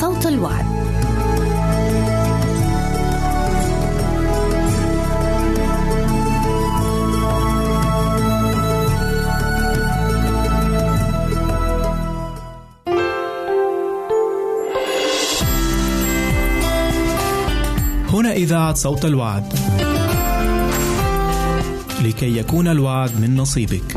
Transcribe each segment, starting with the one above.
صوت الوعد. هنا إذاعة صوت الوعد. لكي يكون الوعد من نصيبك.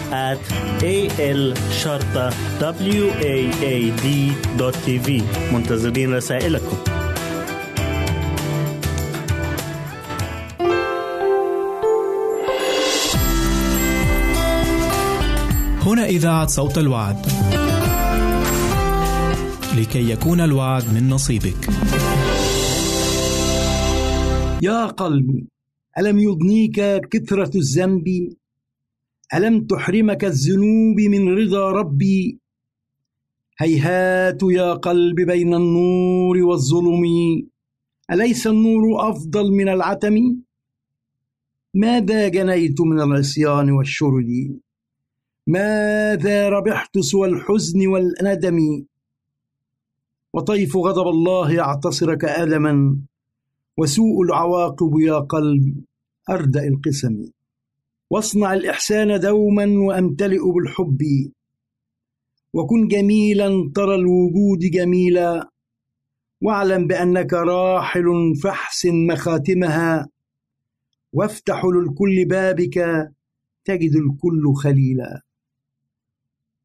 at A L شرطة W A A D دوت تي في منتظرين رسائلكم هنا إذاعة صوت الوعد. لكي يكون الوعد من نصيبك. يا قلبي ألم يضنيك كثرة الذنب ألم تحرمك الذنوب من رضا ربي؟ هيهات يا قلب بين النور والظلم. أليس النور أفضل من العتم؟ ماذا جنيت من العصيان والشرد؟ ماذا ربحت سوى الحزن والندم؟ وطيف غضب الله يعتصرك ألما وسوء العواقب يا قلبي أردأ القسم. واصنع الإحسان دوما وأمتلئ بالحب. وكن جميلا ترى الوجود جميلا. واعلم بأنك راحل فاحسن مخاتمها. وافتح للكل بابك تجد الكل خليلا.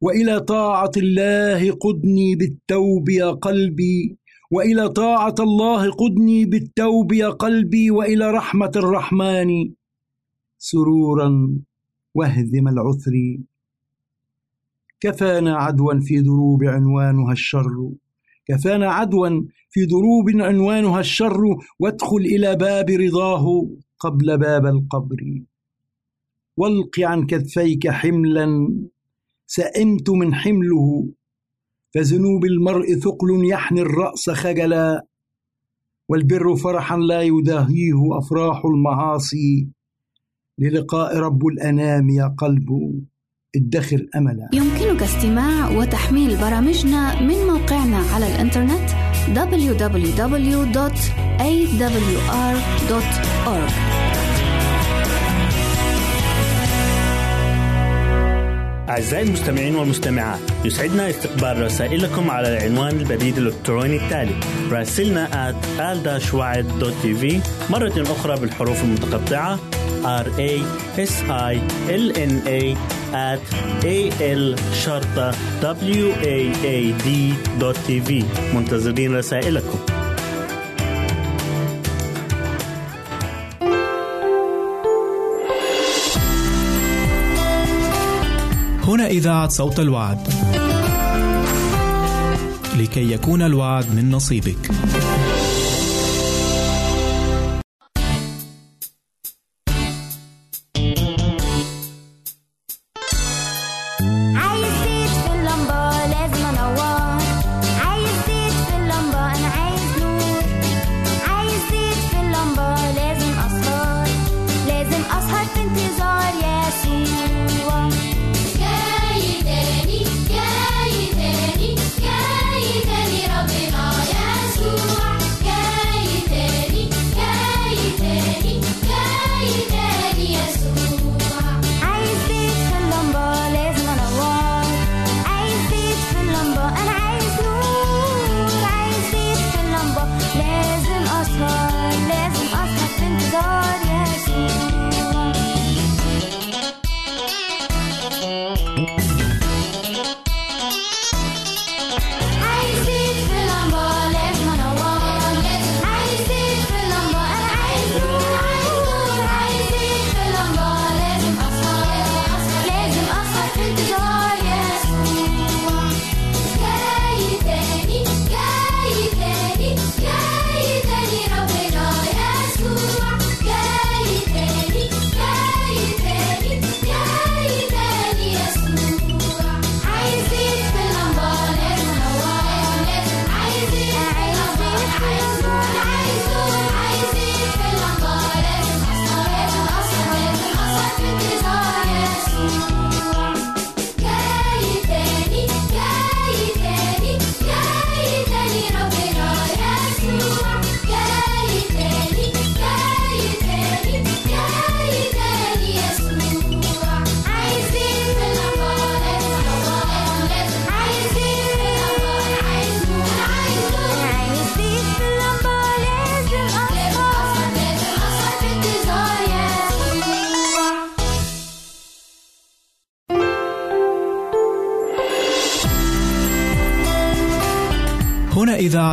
وإلى طاعة الله قدني بالتوب يا قلبي. وإلى طاعة الله قدني بالتوب يا قلبي. وإلى رحمة الرحمن سرورا واهذم العثر. كفانا عدوا في دروب عنوانها الشر. كفانا عدوا في دروب عنوانها الشر. وادخل إلى باب رضاه قبل باب القبر. والق عن كتفيك حملا. سئمت من حمله. فذنوب المرء ثقل يحني الرأس خجلا. والبر فرحا لا يداهيه أفراح المعاصي. للقاء رب الأنام يا قلب ادخر أملا. يمكنك استماع وتحميل برامجنا من موقعنا على الإنترنت www.awr.org أعزائي المستمعين والمستمعات يسعدنا استقبال رسائلكم على العنوان البريد الإلكتروني التالي راسلنا at مرة أخرى بالحروف المتقطعة R A S I L N A at A L شرطة W A A D تي في منتظرين رسائلكم هنا إذاعة صوت الوعد. لكي يكون الوعد من نصيبك.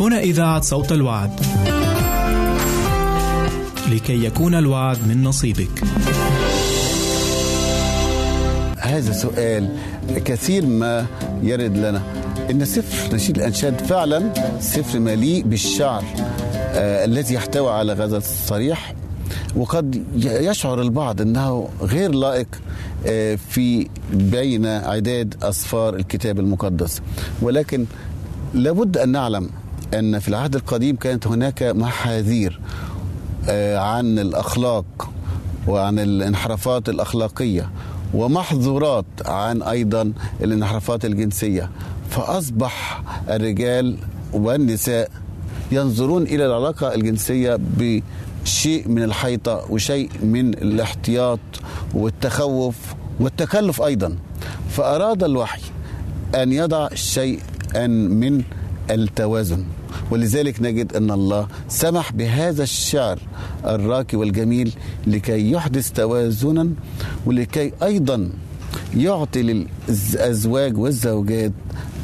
هنا إذاعة صوت الوعد. لكي يكون الوعد من نصيبك. هذا سؤال كثير ما يرد لنا إن سفر نشيد الأنشاد فعلا سفر مليء بالشعر آه الذي يحتوي على غزل صريح وقد يشعر البعض إنه غير لائق آه في بين عداد اسفار الكتاب المقدس ولكن لابد أن نعلم أن في العهد القديم كانت هناك محاذير آه، عن الأخلاق وعن الانحرافات الأخلاقية ومحظورات عن أيضا الانحرافات الجنسية. فأصبح الرجال والنساء ينظرون إلى العلاقة الجنسية بشيء من الحيطة وشيء من الاحتياط والتخوف والتكلف أيضا. فأراد الوحي أن يضع شيئا من التوازن. ولذلك نجد أن الله سمح بهذا الشعر الراقي والجميل لكي يحدث توازنا ولكي أيضا يعطي للأزواج والزوجات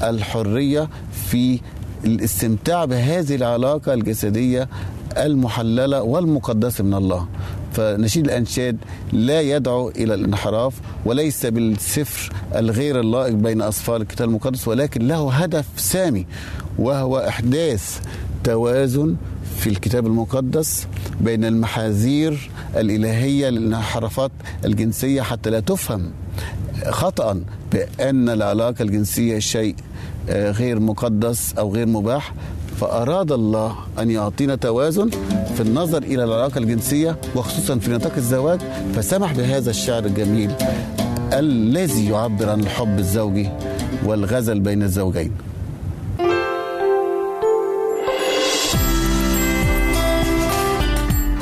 الحرية في الاستمتاع بهذه العلاقة الجسدية المحللة والمقدسة من الله. فنشيد الأنشاد لا يدعو إلى الانحراف وليس بالسفر الغير اللائق بين اصفار الكتاب المقدس ولكن له هدف سامي وهو إحداث توازن في الكتاب المقدس بين المحاذير الإلهية للانحرافات الجنسية حتى لا تفهم خطأ بأن العلاقة الجنسية شيء آه، غير مقدس أو غير مباح. فأراد الله أن يعطينا توازن في النظر إلى العلاقة الجنسية وخصوصا في نطاق الزواج. فسمح بهذا الشعر الجميل الذي يعبر عن الحب الزوجي والغزل بين الزوجين.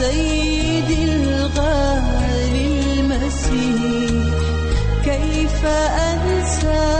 سيدي الغالي المسيح كيف أنسى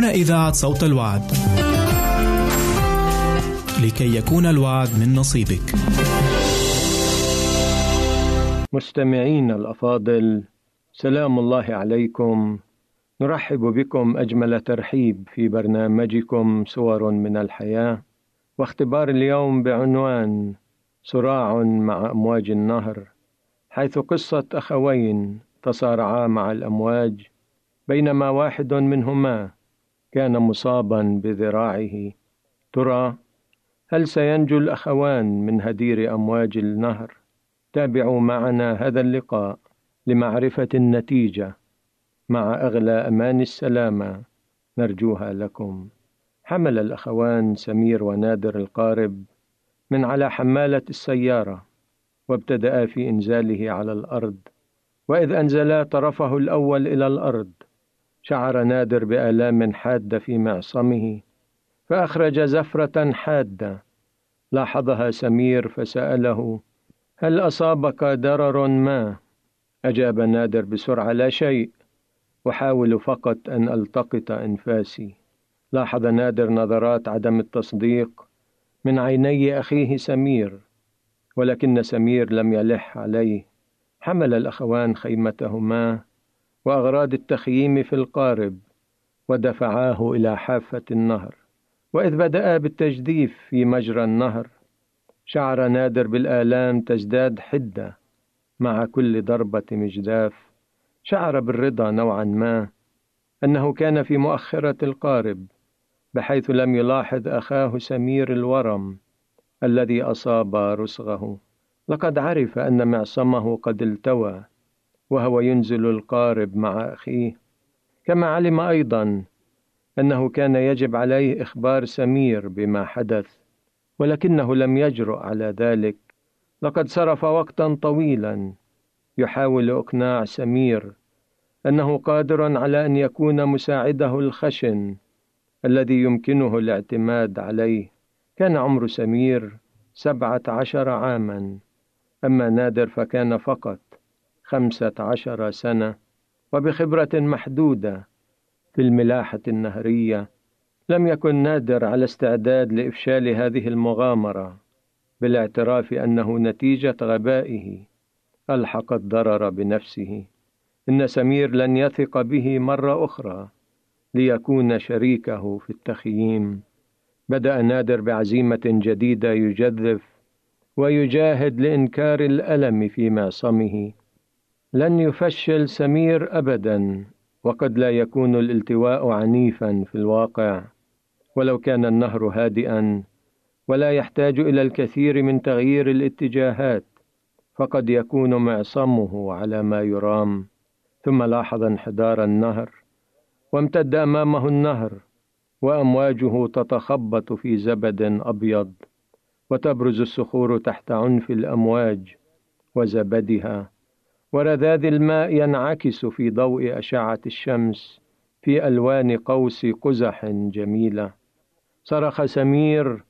هنا إذاعة صوت الوعد. لكي يكون الوعد من نصيبك. مستمعين الأفاضل سلام الله عليكم نرحب بكم أجمل ترحيب في برنامجكم صور من الحياة واختبار اليوم بعنوان صراع مع أمواج النهر حيث قصة أخوين تصارعا مع الأمواج بينما واحد منهما كان مصابا بذراعه. ترى هل سينجو الأخوان من هدير أمواج النهر؟ تابعوا معنا هذا اللقاء لمعرفة النتيجة مع أغلى أمان السلامة نرجوها لكم. حمل الأخوان سمير ونادر القارب من على حمالة السيارة وابتدأ في إنزاله على الأرض وإذ أنزلا طرفه الأول إلى الأرض. شعر نادر بآلام حادة في معصمه فأخرج زفرة حادة. لاحظها سمير فسأله هل أصابك ضرر ما؟ أجاب نادر بسرعة لا شيء. أحاول فقط أن ألتقط أنفاسي. لاحظ نادر نظرات عدم التصديق من عيني أخيه سمير ولكن سمير لم يلح عليه. حمل الأخوان خيمتهما. وأغراض التخييم في القارب ودفعاه إلى حافة النهر. وإذ بدأ بالتجديف في مجرى النهر شعر نادر بالآلام تزداد حدة مع كل ضربة مجداف. شعر بالرضا نوعا ما أنه كان في مؤخرة القارب بحيث لم يلاحظ أخاه سمير الورم الذي أصاب رسغه. لقد عرف أن معصمه قد التوى. وهو ينزل القارب مع أخيه. كما علم أيضا أنه كان يجب عليه إخبار سمير بما حدث ولكنه لم يجرؤ على ذلك. لقد صرف وقتا طويلا يحاول إقناع سمير أنه قادر على أن يكون مساعده الخشن الذي يمكنه الاعتماد عليه. كان عمر سمير سبعة عشر عاما أما نادر فكان فقط. خمسة عشر سنة وبخبرة محدودة في الملاحة النهرية لم يكن نادر على استعداد لإفشال هذه المغامرة بالاعتراف أنه نتيجة غبائه. ألحق الضرر بنفسه. إن سمير لن يثق به مرة أخرى ليكون شريكه في التخييم. بدأ نادر بعزيمة جديدة يجذف ويجاهد لإنكار الألم في معصمه. لن يفشل سمير أبدا وقد لا يكون الالتواء عنيفا في الواقع. ولو كان النهر هادئا ولا يحتاج إلى الكثير من تغيير الاتجاهات فقد يكون معصمه على ما يرام. ثم لاحظ انحدار النهر وامتد أمامه النهر وأمواجه تتخبط في زبد أبيض وتبرز الصخور تحت عنف الأمواج وزبدها ورذاذ الماء ينعكس في ضوء أشعة الشمس في ألوان قوس قزح جميلة. صرخ سمير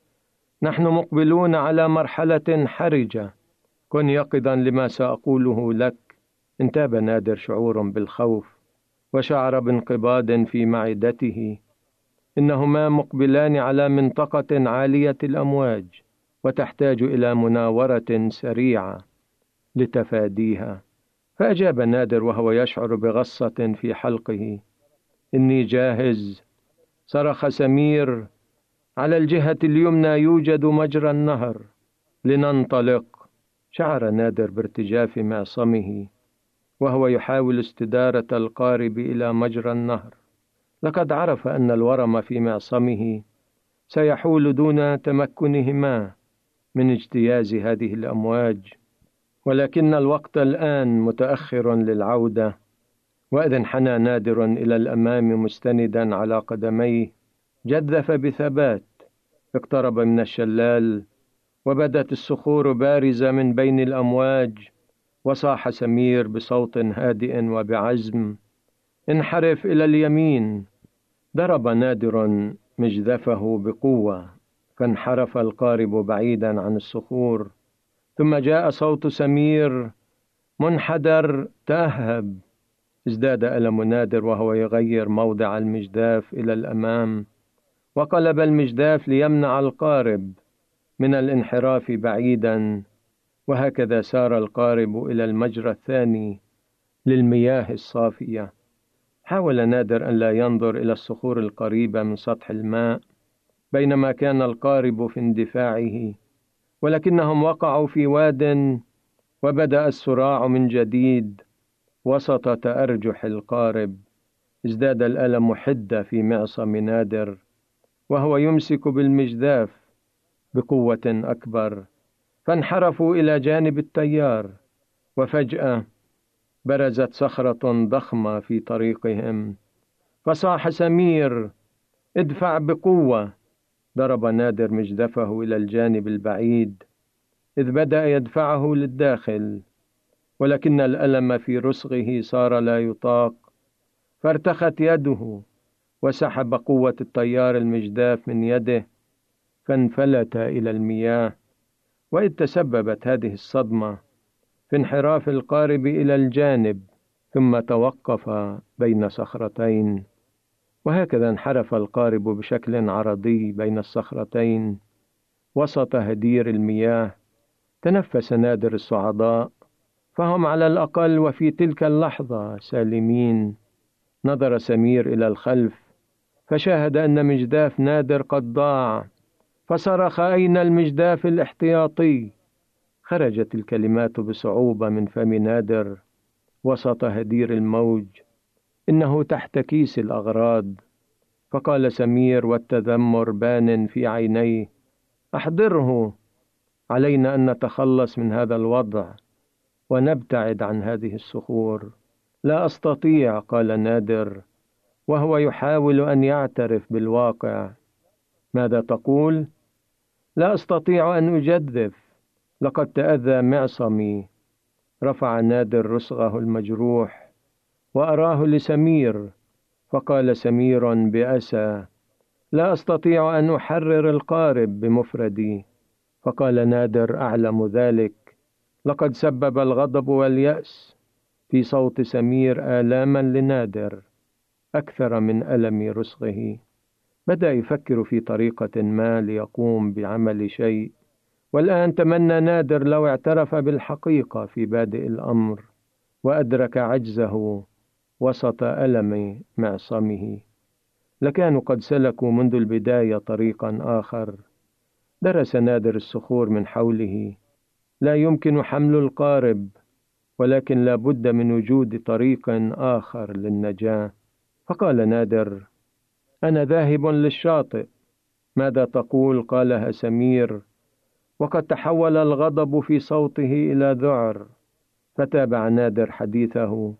نحن مقبلون على مرحلة حرجة. كن يقظا لما سأقوله لك. انتاب نادر شعور بالخوف وشعر بانقباض في معدته. إنهما مقبلان على منطقة عالية الأمواج وتحتاج إلى مناورة سريعة لتفاديها. فأجاب نادر وهو يشعر بغصة في حلقه. إني جاهز. صرخ سمير. على الجهة اليمنى يوجد مجرى النهر. لننطلق. شعر نادر بارتجاف معصمه. وهو يحاول استدارة القارب إلى مجرى النهر. لقد عرف أن الورم في معصمه. سيحول دون تمكنهما من اجتياز هذه الأمواج. ولكن الوقت الآن متأخر للعودة وإذ انحنى نادر إلى الأمام مستندا على قدميه. جدف بثبات اقترب من الشلال وبدت الصخور بارزة من بين الأمواج وصاح سمير بصوت هادئ وبعزم. انحرف إلى اليمين ضرب نادر مجذفه بقوة فانحرف القارب بعيدا عن الصخور. ثم جاء صوت سمير منحدر تأهب ازداد ألم نادر وهو يغير موضع المجداف إلى الأمام وقلب المجداف ليمنع القارب من الانحراف بعيدا وهكذا سار القارب إلى المجرى الثاني للمياه الصافية. حاول نادر أن لا ينظر إلى الصخور القريبة من سطح الماء بينما كان القارب في اندفاعه. ولكنهم وقعوا في واد وبدأ الصراع من جديد. وسط تأرجح القارب ازداد الألم حدة في معصم نادر وهو يمسك بالمجداف بقوة أكبر. فانحرفوا إلى جانب التيار وفجأة برزت صخرة ضخمة في طريقهم. فصاح سمير ادفع بقوة. ضرب نادر مجدفه إلى الجانب البعيد إذ بدأ يدفعه للداخل ولكن الألم في رسغه صار لا يطاق فارتخت يده وسحب قوة التيار المجداف من يده فانفلت إلى المياه وإذ تسببت هذه الصدمة في انحراف القارب إلى الجانب ثم توقف بين صخرتين. وهكذا انحرف القارب بشكل عرضي بين الصخرتين وسط هدير المياه. تنفس نادر الصعداء فهم على الأقل وفي تلك اللحظة سالمين. نظر سمير إلى الخلف فشاهد أن مجداف نادر قد ضاع. فصرخ أين المجداف الاحتياطي؟ خرجت الكلمات بصعوبة من فم نادر وسط هدير الموج. إنه تحت كيس الأغراض. فقال سمير والتذمر بان في عينيه أحضره. علينا أن نتخلص من هذا الوضع ونبتعد عن هذه الصخور. لا أستطيع قال نادر وهو يحاول أن يعترف بالواقع. ماذا تقول؟ لا أستطيع أن أجدف. لقد تأذى معصمي. رفع نادر رسغه المجروح. وأراه لسمير فقال سمير بأسى لا أستطيع أن أحرر القارب بمفردي. فقال نادر أعلم ذلك لقد سبب الغضب واليأس. في صوت سمير آلاما لنادر أكثر من ألم رسغه بدأ يفكر في طريقة ما ليقوم بعمل شيء والآن تمنى نادر لو اعترف بالحقيقة في بادئ الأمر وأدرك عجزه. وسط ألم معصمه. لكانوا قد سلكوا منذ البداية طريقا آخر. درس نادر الصخور من حوله. لا يمكن حمل القارب ولكن لا بد من وجود طريق آخر للنجاة. فقال نادر أنا ذاهب للشاطئ. ماذا تقول؟ قالها سمير. وقد تحول الغضب في صوته إلى ذعر. فتابع نادر حديثه.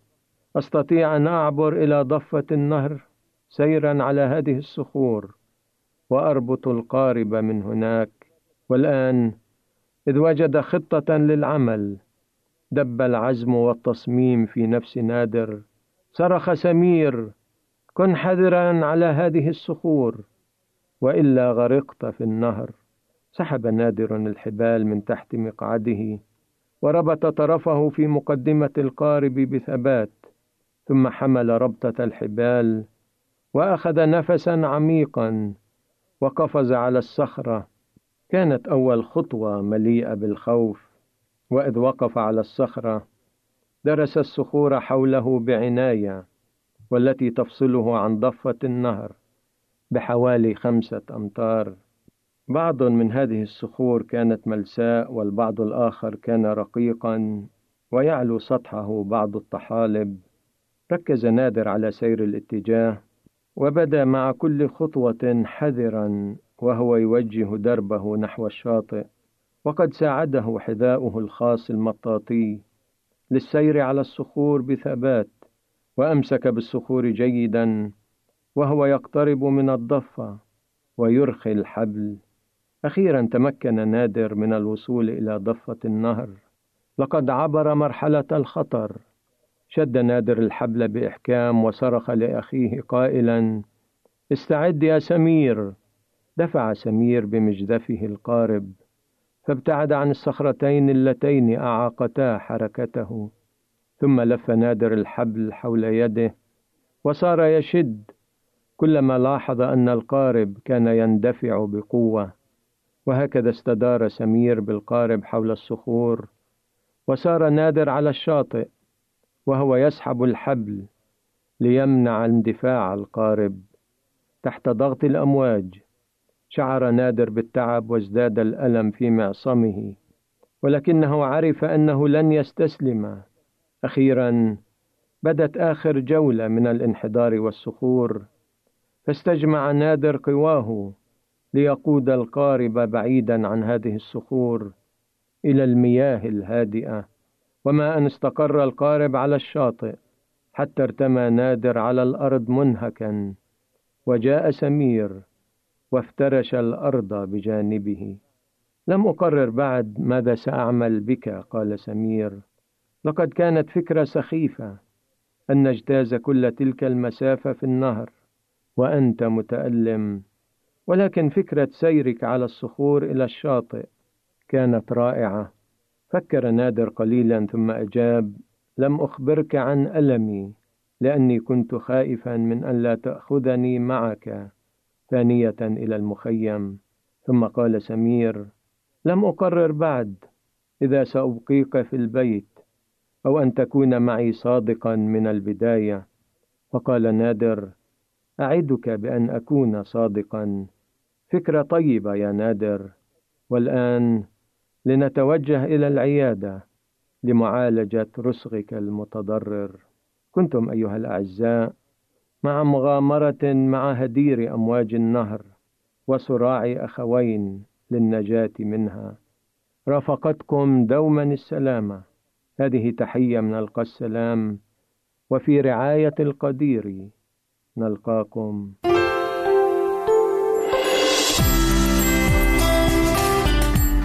أستطيع أن أعبر إلى ضفة النهر سيرا على هذه الصخور وأربط القارب من هناك. والآن إذ وجد خطة للعمل دب العزم والتصميم في نفس نادر. صرخ سمير كن حذرا على هذه الصخور. وإلا غرقت في النهر. سحب نادر الحبال من تحت مقعده وربط طرفه في مقدمة القارب بثبات. ثم حمل ربطة الحبال وأخذ نفسا عميقا وقفز على الصخرة. كانت أول خطوة مليئة بالخوف وإذ وقف على الصخرة درس الصخور حوله بعناية والتي تفصله عن ضفة النهر بحوالي خمسة أمتار. بعض من هذه الصخور كانت ملساء والبعض الآخر كان رقيقا ويعلو سطحه بعض الطحالب. ركز نادر على سير الاتجاه وبدا مع كل خطوة حذرا وهو يوجه دربه نحو الشاطئ وقد ساعده حذاؤه الخاص المطاطي للسير على الصخور بثبات وأمسك بالصخور جيدا وهو يقترب من الضفة ويرخي الحبل. أخيرا تمكن نادر من الوصول إلى ضفة النهر لقد عبر مرحلة الخطر. شد نادر الحبل بإحكام وصرخ لأخيه قائلا استعد يا سمير. دفع سمير بمجدفه القارب فابتعد عن الصخرتين اللتين أعاقتا حركته ثم لف نادر الحبل حول يده وصار يشد كلما لاحظ أن القارب كان يندفع بقوة وهكذا استدار سمير بالقارب حول الصخور وسار نادر على الشاطئ وهو يسحب الحبل ليمنع اندفاع القارب تحت ضغط الأمواج. شعر نادر بالتعب وازداد الألم في معصمه ولكنه عرف أنه لن يستسلم. أخيرا بدت آخر جولة من الانحدار والصخور فاستجمع نادر قواه ليقود القارب بعيدا عن هذه الصخور إلى المياه الهادئة. وما أن استقر القارب على الشاطئ حتى ارتمى نادر على الأرض منهكا وجاء سمير وافترش الأرض بجانبه. لم أقرر بعد ماذا سأعمل بك قال سمير. لقد كانت فكرة سخيفة أن نجتاز كل تلك المسافة في النهر وأنت متألم. ولكن فكرة سيرك على الصخور إلى الشاطئ كانت رائعة. فكر نادر قليلا ثم أجاب لم أخبرك عن ألمي لأني كنت خائفا من أن لا تأخذني معك. ثانية إلى المخيم. ثم قال سمير لم أقرر بعد إذا سأبقيك في البيت أو أن تكون معي صادقا من البداية. فقال نادر أعدك بأن أكون صادقا. فكرة طيبة يا نادر. والآن لنتوجه إلى العيادة لمعالجة رسغك المتضرر. كنتم أيها الأعزاء مع مغامرة مع هدير أمواج النهر وصراع أخوين للنجاة منها. رافقتكم دوما السلامة. هذه تحية من ألقى السلام وفي رعاية القدير نلقاكم.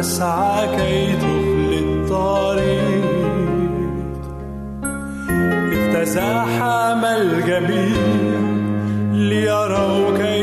تسعى كي تخلي الطريق. إذ تزاحم الجميع ليروا كيف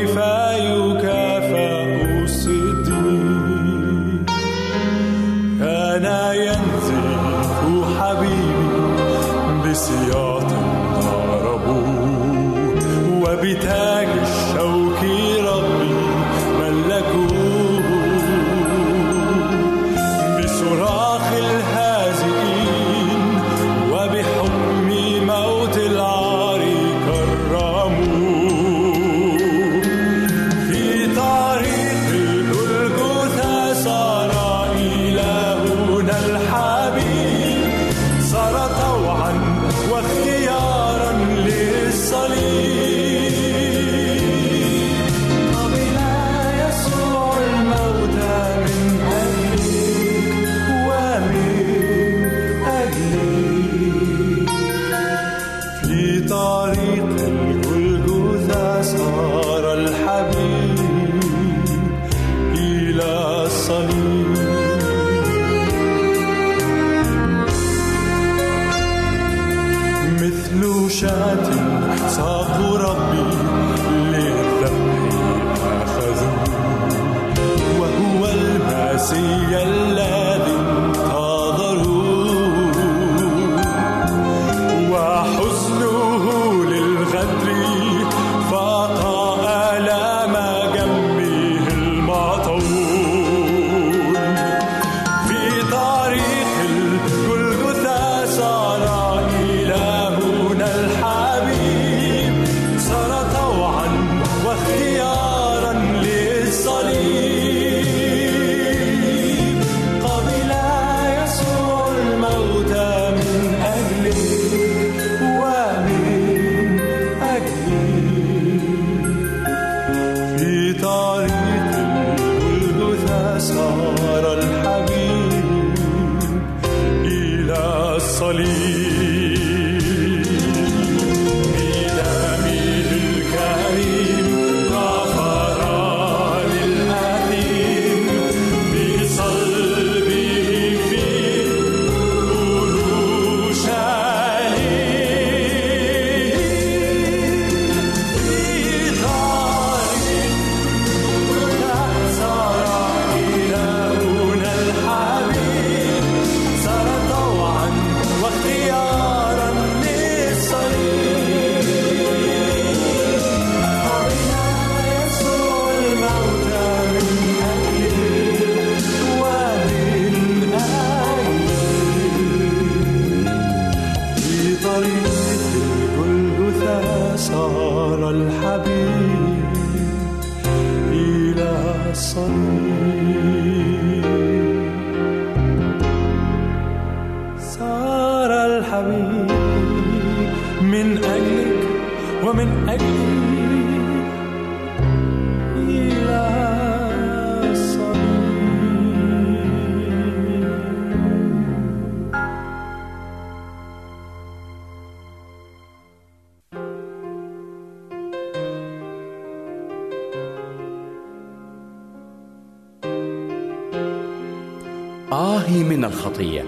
آهي من الخطية.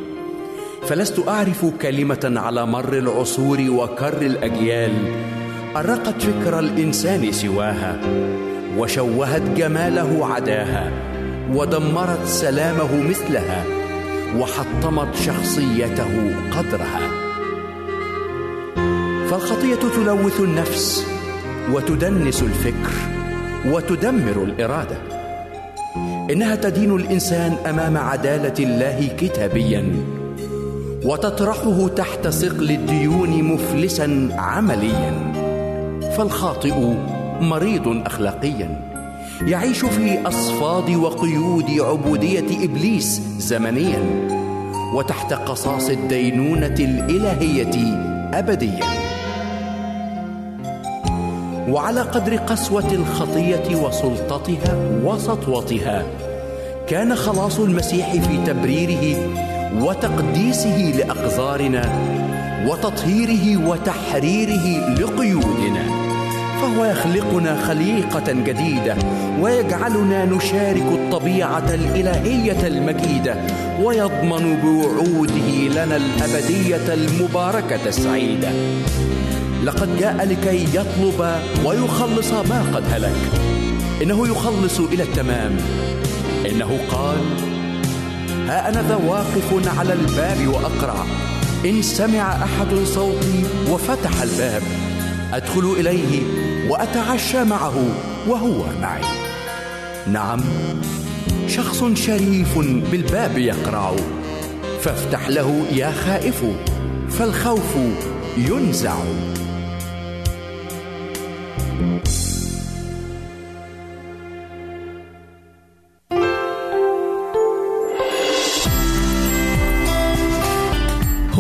فلست أعرف كلمة على مر العصور وكر الأجيال. أرقت فكر الإنسان سواها وشوهت جماله عداها ودمرت سلامه مثلها وحطمت شخصيته قدرها. فالخطية تلوث النفس وتدنس الفكر وتدمر الإرادة. إنها تدين الإنسان أمام عدالة الله كتابيا وتطرحه تحت ثقل الديون مفلسا عمليا. فالخاطئ مريض اخلاقيا. يعيش في أصفاد وقيود عبودية إبليس زمنيا وتحت قصاص الدينونة الإلهية ابديا. وعلى قدر قسوة الخطية وسلطتها وسطوتها كان خلاص المسيح في تبريره وتقديسه لأقذارنا وتطهيره وتحريره لقيودنا. فهو يخلقنا خليقة جديدة ويجعلنا نشارك الطبيعة الإلهية المجيدة ويضمن بوعوده لنا الأبدية المباركة السعيدة. لقد جاء لكي يطلب ويخلص ما قد هلك. إنه يخلص إلى التمام. إنه قال ها أنا ذا واقف على الباب واقرع إن سمع أحد صوتي وفتح الباب. أدخل إليه وأتعشى معه وهو معي. نعم شخص شريف بالباب يقرع فافتح له يا خائف فالخوف ينزع.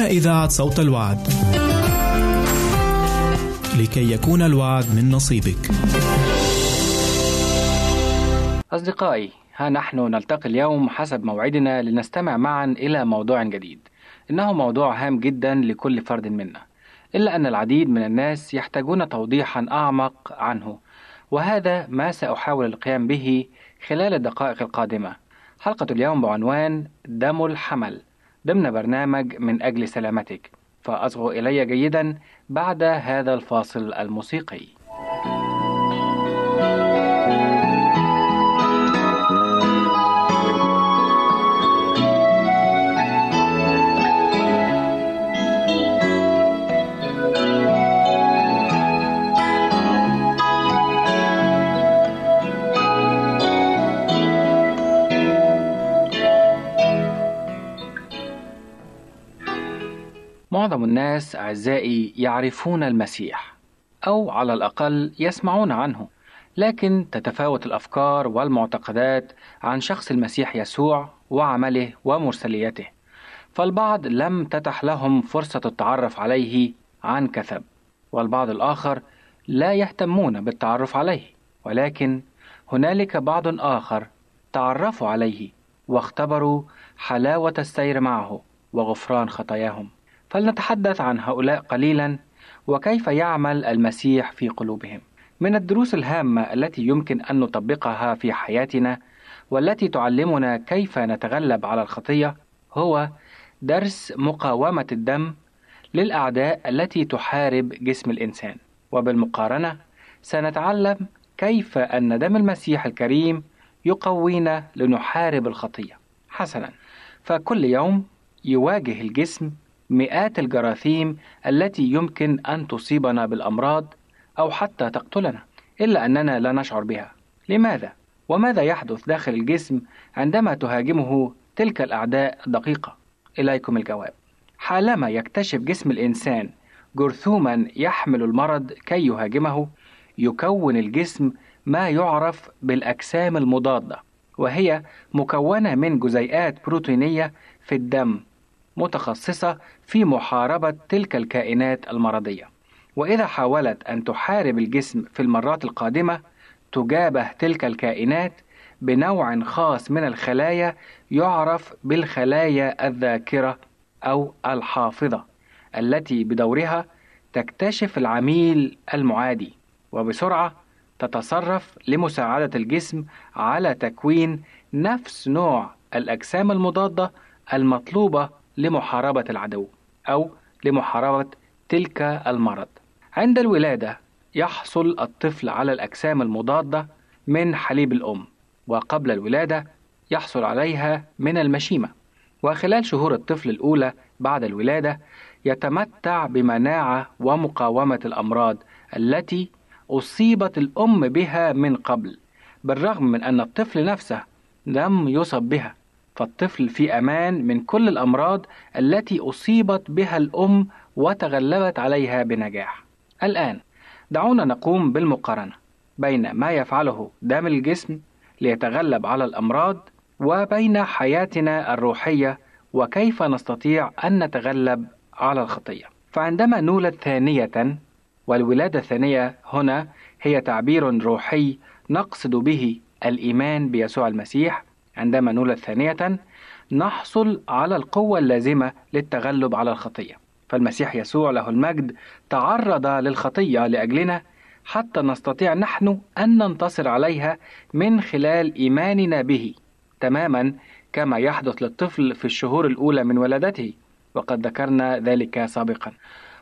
هنا إذاعة صوت الوعد. لكي يكون الوعد من نصيبك. أصدقائي ها نحن نلتقي اليوم حسب موعدنا لنستمع معا إلى موضوع جديد. إنه موضوع هام جدا لكل فرد منا. إلا أن العديد من الناس يحتاجون توضيحا أعمق عنه. وهذا ما سأحاول القيام به خلال الدقائق القادمة. حلقة اليوم بعنوان دم الحمل. ضمن برنامج من أجل سلامتك. فأصغوا إلي جيدا بعد هذا الفاصل الموسيقي. معظم الناس أعزائي يعرفون المسيح أو على الأقل يسمعون عنه لكن تتفاوت الأفكار والمعتقدات عن شخص المسيح يسوع وعمله ومرسليته فالبعض لم تتح لهم فرصة التعرف عليه عن كثب والبعض الآخر لا يهتمون بالتعرف عليه ولكن هنالك بعض آخر تعرفوا عليه واختبروا حلاوة السير معه وغفران خطاياهم. فلنتحدث عن هؤلاء قليلا وكيف يعمل المسيح في قلوبهم. من الدروس الهامة التي يمكن أن نطبقها في حياتنا والتي تعلمنا كيف نتغلب على الخطية هو درس مقاومة الدم للأعداء التي تحارب جسم الإنسان. وبالمقارنة سنتعلم كيف أن دم المسيح الكريم يقوينا لنحارب الخطية. حسنا. فكل يوم يواجه الجسم مئات الجراثيم التي يمكن أن تصيبنا بالأمراض أو حتى تقتلنا إلا أننا لا نشعر بها لماذا؟ وماذا يحدث داخل الجسم عندما تهاجمه تلك الأعداء الدقيقة؟ إليكم الجواب حالما يكتشف جسم الإنسان جرثوما يحمل المرض كي يهاجمه يكون الجسم ما يعرف بالأجسام المضادة وهي مكونة من جزيئات بروتينية في الدم متخصصة في محاربة تلك الكائنات المرضية. وإذا حاولت أن تحارب الجسم في المرات القادمة تجابه تلك الكائنات بنوع خاص من الخلايا يعرف بالخلايا الذاكرة أو الحافظة التي بدورها تكتشف العميل المعادي وبسرعة تتصرف لمساعدة الجسم على تكوين نفس نوع الأجسام المضادة المطلوبة لمحاربة العدو أو لمحاربة تلك المرض. عند الولادة يحصل الطفل على الأجسام المضادة من حليب الأم، وقبل الولادة يحصل عليها من المشيمة. وخلال شهور الطفل الأولى بعد الولادة يتمتع بمناعة ومقاومة الأمراض التي أصيبت الأم بها من قبل، بالرغم من أن الطفل نفسه لم يصب بها، فالطفل في أمان من كل الأمراض التي أصيبت بها الأم وتغلبت عليها بنجاح. الآن دعونا نقوم بالمقارنة بين ما يفعله دم الجسم ليتغلب على الأمراض وبين حياتنا الروحية وكيف نستطيع أن نتغلب على الخطية. فعندما نولد ثانية والولادة الثانية هنا هي تعبير روحي نقصد به الإيمان بيسوع المسيح عندما نولد ثانية نحصل على القوة اللازمة للتغلب على الخطية. فالمسيح يسوع له المجد تعرض للخطية لأجلنا حتى نستطيع نحن أن ننتصر عليها من خلال إيماننا به تماما كما يحدث للطفل في الشهور الأولى من ولادته وقد ذكرنا ذلك سابقا.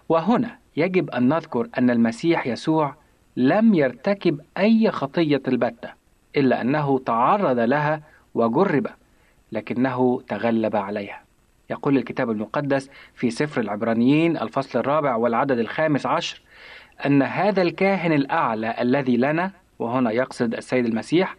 وهنا يجب أن نذكر أن المسيح يسوع لم يرتكب أي خطية البتة إلا أنه تعرض لها وجرب لكنه تغلب عليها. يقول الكتاب المقدس في سفر العبرانيين الفصل الرابع والعدد الخامس عشر أن هذا الكاهن الأعلى الذي لنا وهنا يقصد السيد المسيح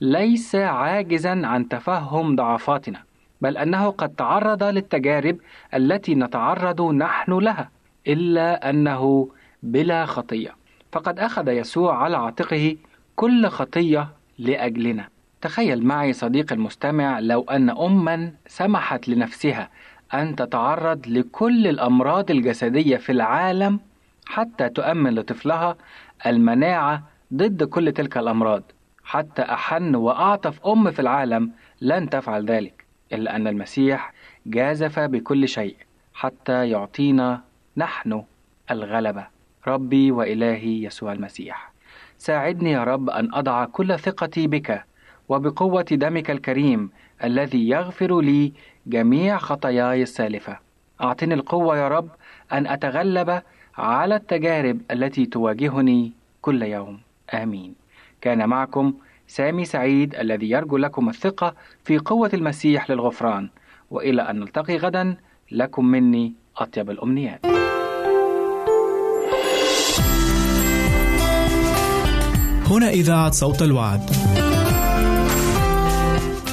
ليس عاجزا عن تفهم ضعفاتنا بل أنه قد تعرض للتجارب التي نتعرض نحن لها إلا أنه بلا خطية. فقد أخذ يسوع على عاتقه كل خطية لأجلنا. تخيل معي صديق المستمع لو أن أما سمحت لنفسها أن تتعرض لكل الأمراض الجسدية في العالم حتى تؤمن لطفلها المناعة ضد كل تلك الأمراض. حتى أحن وأعطف أم في العالم لن تفعل ذلك إلا أن المسيح جازف بكل شيء حتى يعطينا نحن الغلبة. ربي وإلهي يسوع المسيح ساعدني يا رب أن أضع كل ثقتي بك وبقوة دمك الكريم الذي يغفر لي جميع خطاياي السالفة. أعطني القوة يا رب أن أتغلب على التجارب التي تواجهني كل يوم. آمين. كان معكم سامي سعيد الذي يرجو لكم الثقة في قوة المسيح للغفران. وإلى أن نلتقي غدا لكم مني أطيب الأمنيات. هنا إذاعة صوت الوعد.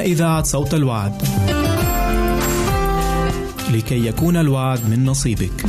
إذاعة صوت الوعد. لكي يكون الوعد من نصيبك.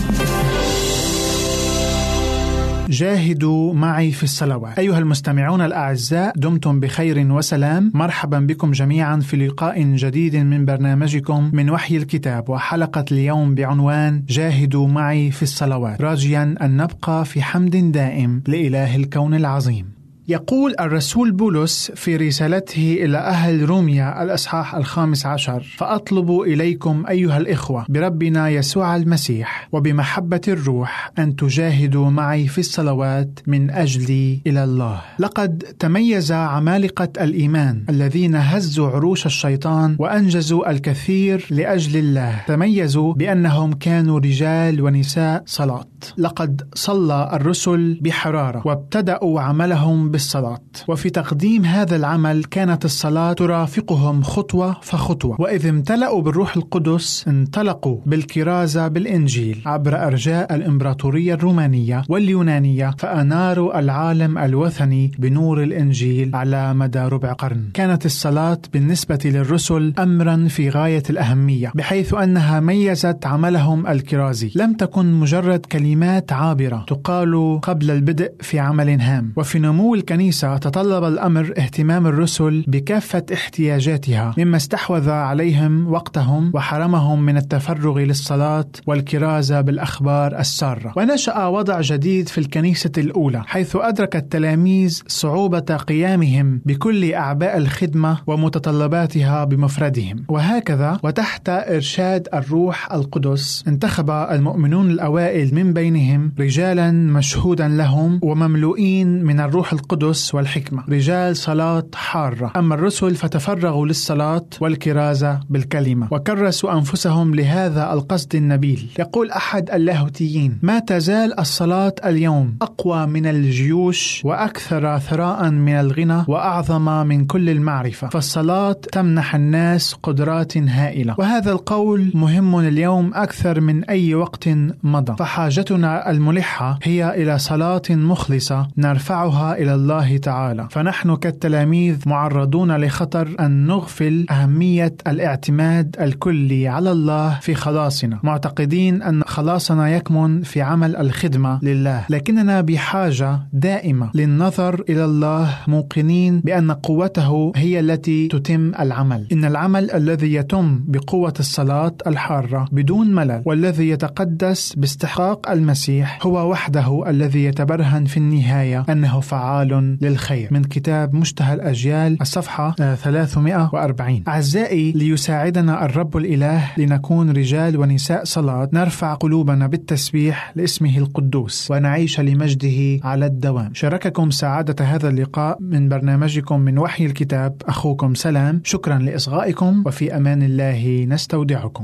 جاهدوا معي في الصلوات. أيها المستمعون الأعزاء دمتم بخير وسلام، مرحبا بكم جميعا في لقاء جديد من برنامجكم من وحي الكتاب وحلقة اليوم بعنوان جاهدوا معي في الصلوات، راجيا أن نبقى في حمد دائم لإله الكون العظيم. يقول الرسول بولس في رسالته إلى أهل روميا الأصحاح الخامس عشر فأطلب إليكم أيها الإخوة بربنا يسوع المسيح وبمحبة الروح أن تجاهدوا معي في الصلوات من أجلي إلى الله. لقد تميز عمالقة الإيمان الذين هزوا عروش الشيطان وأنجزوا الكثير لأجل الله تميزوا بأنهم كانوا رجال ونساء صلاة لقد صلى الرسل بحرارة وابتدأوا عملهم بالصلاة. وفي تقديم هذا العمل كانت الصلاة ترافقهم خطوة فخطوة. وإذ امتلأوا بالروح القدس انطلقوا بالكرازة بالإنجيل عبر أرجاء الإمبراطورية الرومانية واليونانية فأناروا العالم الوثني بنور الإنجيل على مدى ربع قرن. كانت الصلاة بالنسبة للرسل أمرا في غاية الأهمية بحيث أنها ميزت عملهم الكرازي. لم تكن مجرد كلمات عابرة تقال قبل البدء في عمل هام. وفي نمو الكنيسة تطلب الأمر اهتمام الرسل بكافة احتياجاتها مما استحوذ عليهم وقتهم وحرمهم من التفرغ للصلاة والكرازة بالأخبار السارة. ونشأ وضع جديد في الكنيسة الأولى حيث أدرك التلاميذ صعوبة قيامهم بكل أعباء الخدمة ومتطلباتها بمفردهم. وهكذا وتحت إرشاد الروح القدس انتخب المؤمنون الأوائل من بينهم رجالا مشهودا لهم ومملوئين من الروح القدس والحكمة. رجال صلاة حارة. أما الرسل فتفرغوا للصلاة والكرازة بالكلمة. وكرسوا أنفسهم لهذا القصد النبيل. يقول أحد اللاهوتيين ما تزال الصلاة اليوم أقوى من الجيوش وأكثر ثراء من الغنى وأعظم من كل المعرفة. فالصلاة تمنح الناس قدرات هائلة. وهذا القول مهم اليوم أكثر من أي وقت مضى. فحاجتنا الملحة هي إلى صلاة مخلصة نرفعها إلى الله تعالى. فنحن كالتلاميذ معرضون لخطر أن نغفل أهمية الاعتماد الكلي على الله في خلاصنا معتقدين أن خلاصنا يكمن في عمل الخدمة لله. لكننا بحاجة دائمة للنظر إلى الله موقنين بأن قوته هي التي تتم العمل. إن العمل الذي يتم بقوة الصلاة الحارة بدون ملل والذي يتقدس باستحقاق المسيح هو وحده الذي يتبرهن في النهاية أنه فعال للخير. من كتاب مشتهى الأجيال الصفحة آه، 340 أعزائي ليساعدنا الرب الإله لنكون رجال ونساء صلاة نرفع قلوبنا بالتسبيح لاسمه القدوس ونعيش لمجده على الدوام. شارككم سعادة هذا اللقاء من برنامجكم من وحي الكتاب. أخوكم سلام. شكرا لإصغائكم وفي أمان الله نستودعكم.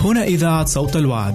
هنا إذاعة صوت الوعد.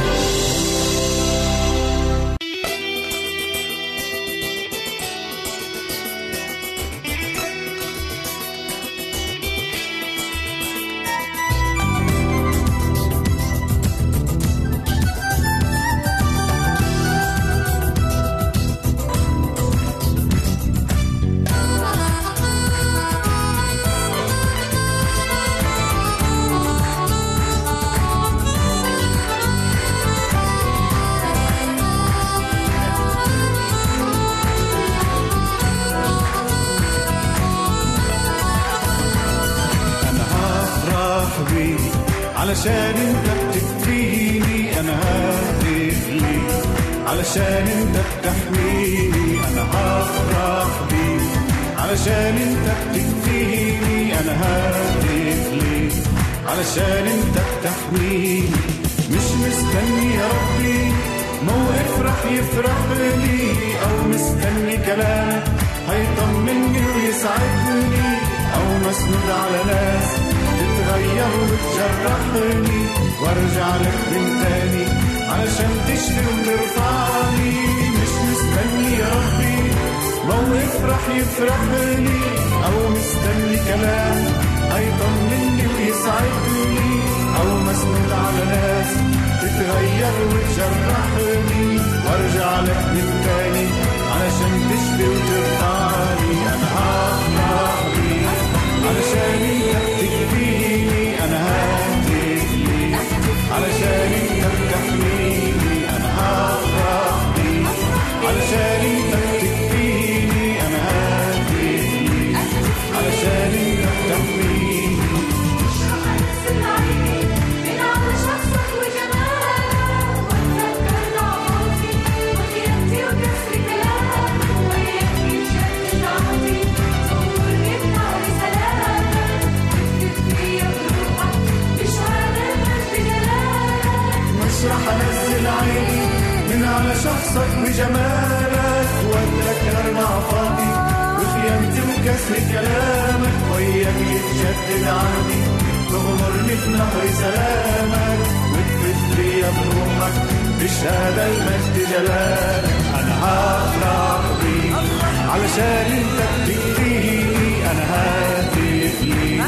علشان انت بتكفيني أنا ليك علشان انت بتحميني أنا هفرح بيك علشان انت بتكفيني أنا ليك علشان انت بتحميني. مش مستني يا ربي موقف رح يفرح لي أو مستني كلام هيطمني ويسعدني أو مسنود على ناس. تتغير وتجرحني وارجع لك من تاني علشان تشفي وترفعني مش مستني يا ربي موقف رح يفرح لي أو مستني كلام هيطمني ويسعدني أو مسنود على ناس تتغير وتجرحني وارجع لك من تاني علشان تشفي وترفعني أنا بيك علشان ههتف ليك علشان انت بتحميني أنا هفرح بيك علشان انت شخصك وجمالك واتذكر ضعفاتي وخيانتي وكسر كلامك وياك يتجدد عهدي. تغمرني في نهر سلامك وتفت فيا بروحك بشهادة المجد جلالك. أنا هفرح بيك علشان أنت بتكفيني أنا هاتف ليك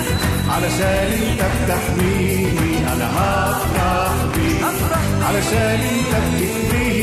علشان أنت بتحميني. أنا هفرح بيك علشان أنت بتكفيني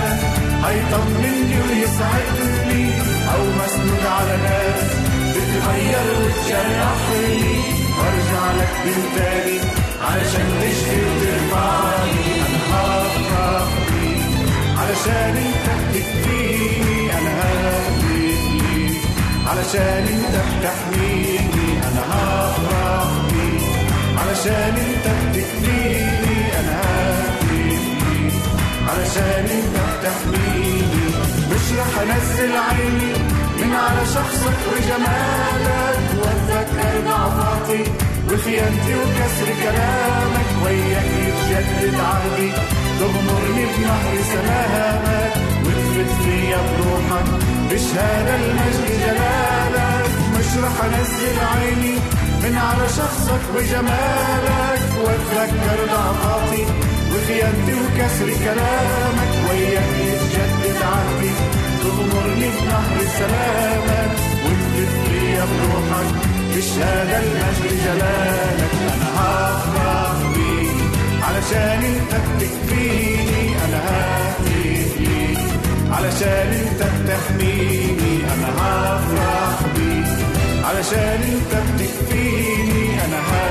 هيطمني ويسعدني أو مسنود على ناس بتغير وتجرحني وارجع لك من تاني علشان تشفي وترفعني أنا هفرح علشان أنت بتكفيني أنا ههتف ليك علشان أنت بتحميني. أنا هفرح علشان أنت بتكفيني علشان انت بتحميني مش رح أنزل عيني من على شخصك وجمالك. واتذكر ضعفاتي وخيانتي وكسر كلامك. وياك يتجدد عهدي تغمرني بنهر سلامك وتفت فيا بروحك بشهادة المجد جلالك. مش رح أنزل عيني من على شخصك وجمالك. واتذكر ضعفاتي وخيانتي وكسر كلامك وياك يتجدد عهدي تغمرني بنهر سلامك وتفت فيا بروحك بشهادة المجد جلالك. أنا هفرح بيك علشان أنت بتكفيني. أنا ههتف ليك علشان أنت بتحميني. أنا هفرح بيك علشان أنت بتكفيني. أنا ههتف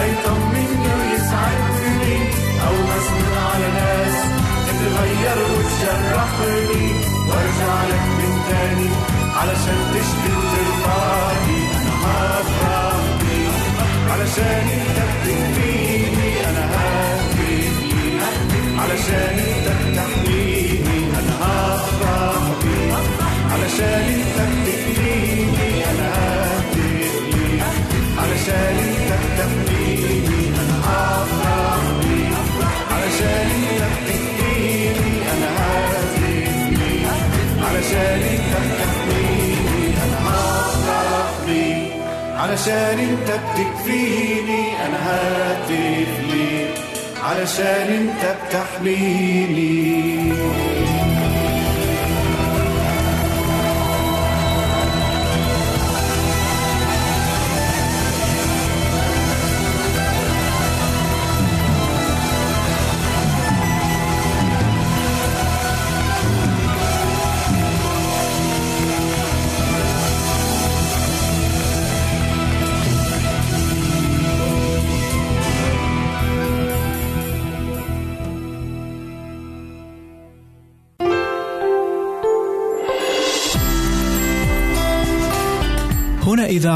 هيطمني ويسعدني أو مسنون على ناس تتغير وتجرحني وارجع لك من تاني علشان تشفي وترفعني. أنا هفرح بيك علشان أنت بتكفيني أنا ههتف ليك علشان أنت بتحميني أنا هفرح بيك علشان أنت بتكفيني أنا ههتف ليك علشان أنت علشان انت بتكفيني أنا هاتف ليك. علشان انت بتحميني.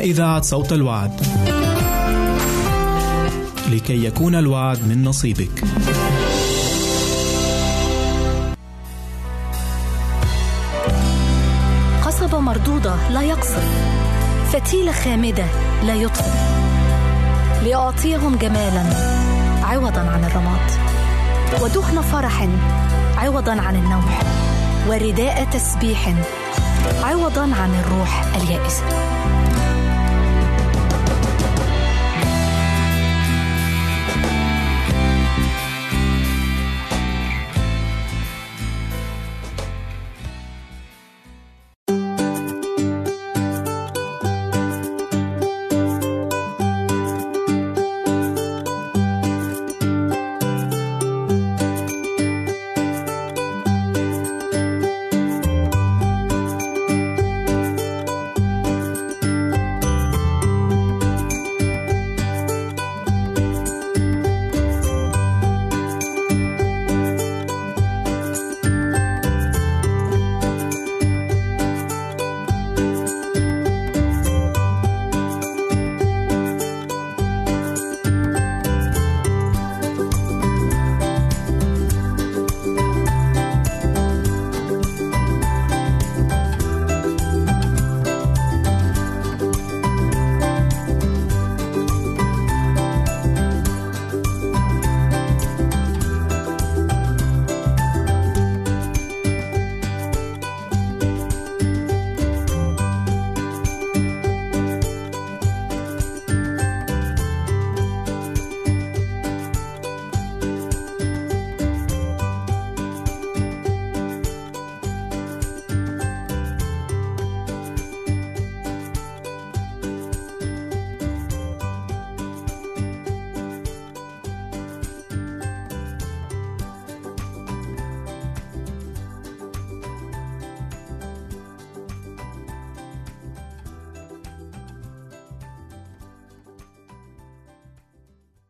إذاعة صوت الوعد. لكي يكون الوعد من نصيبك. قصبة مردودة لا يقصف. فتيلة خامدة لا يطفئ. لأعطيهم جمالا عوضا عن الرماد. ودهن فرح عوضا عن النوح ورداء تسبيح عوضا عن الروح اليائسة.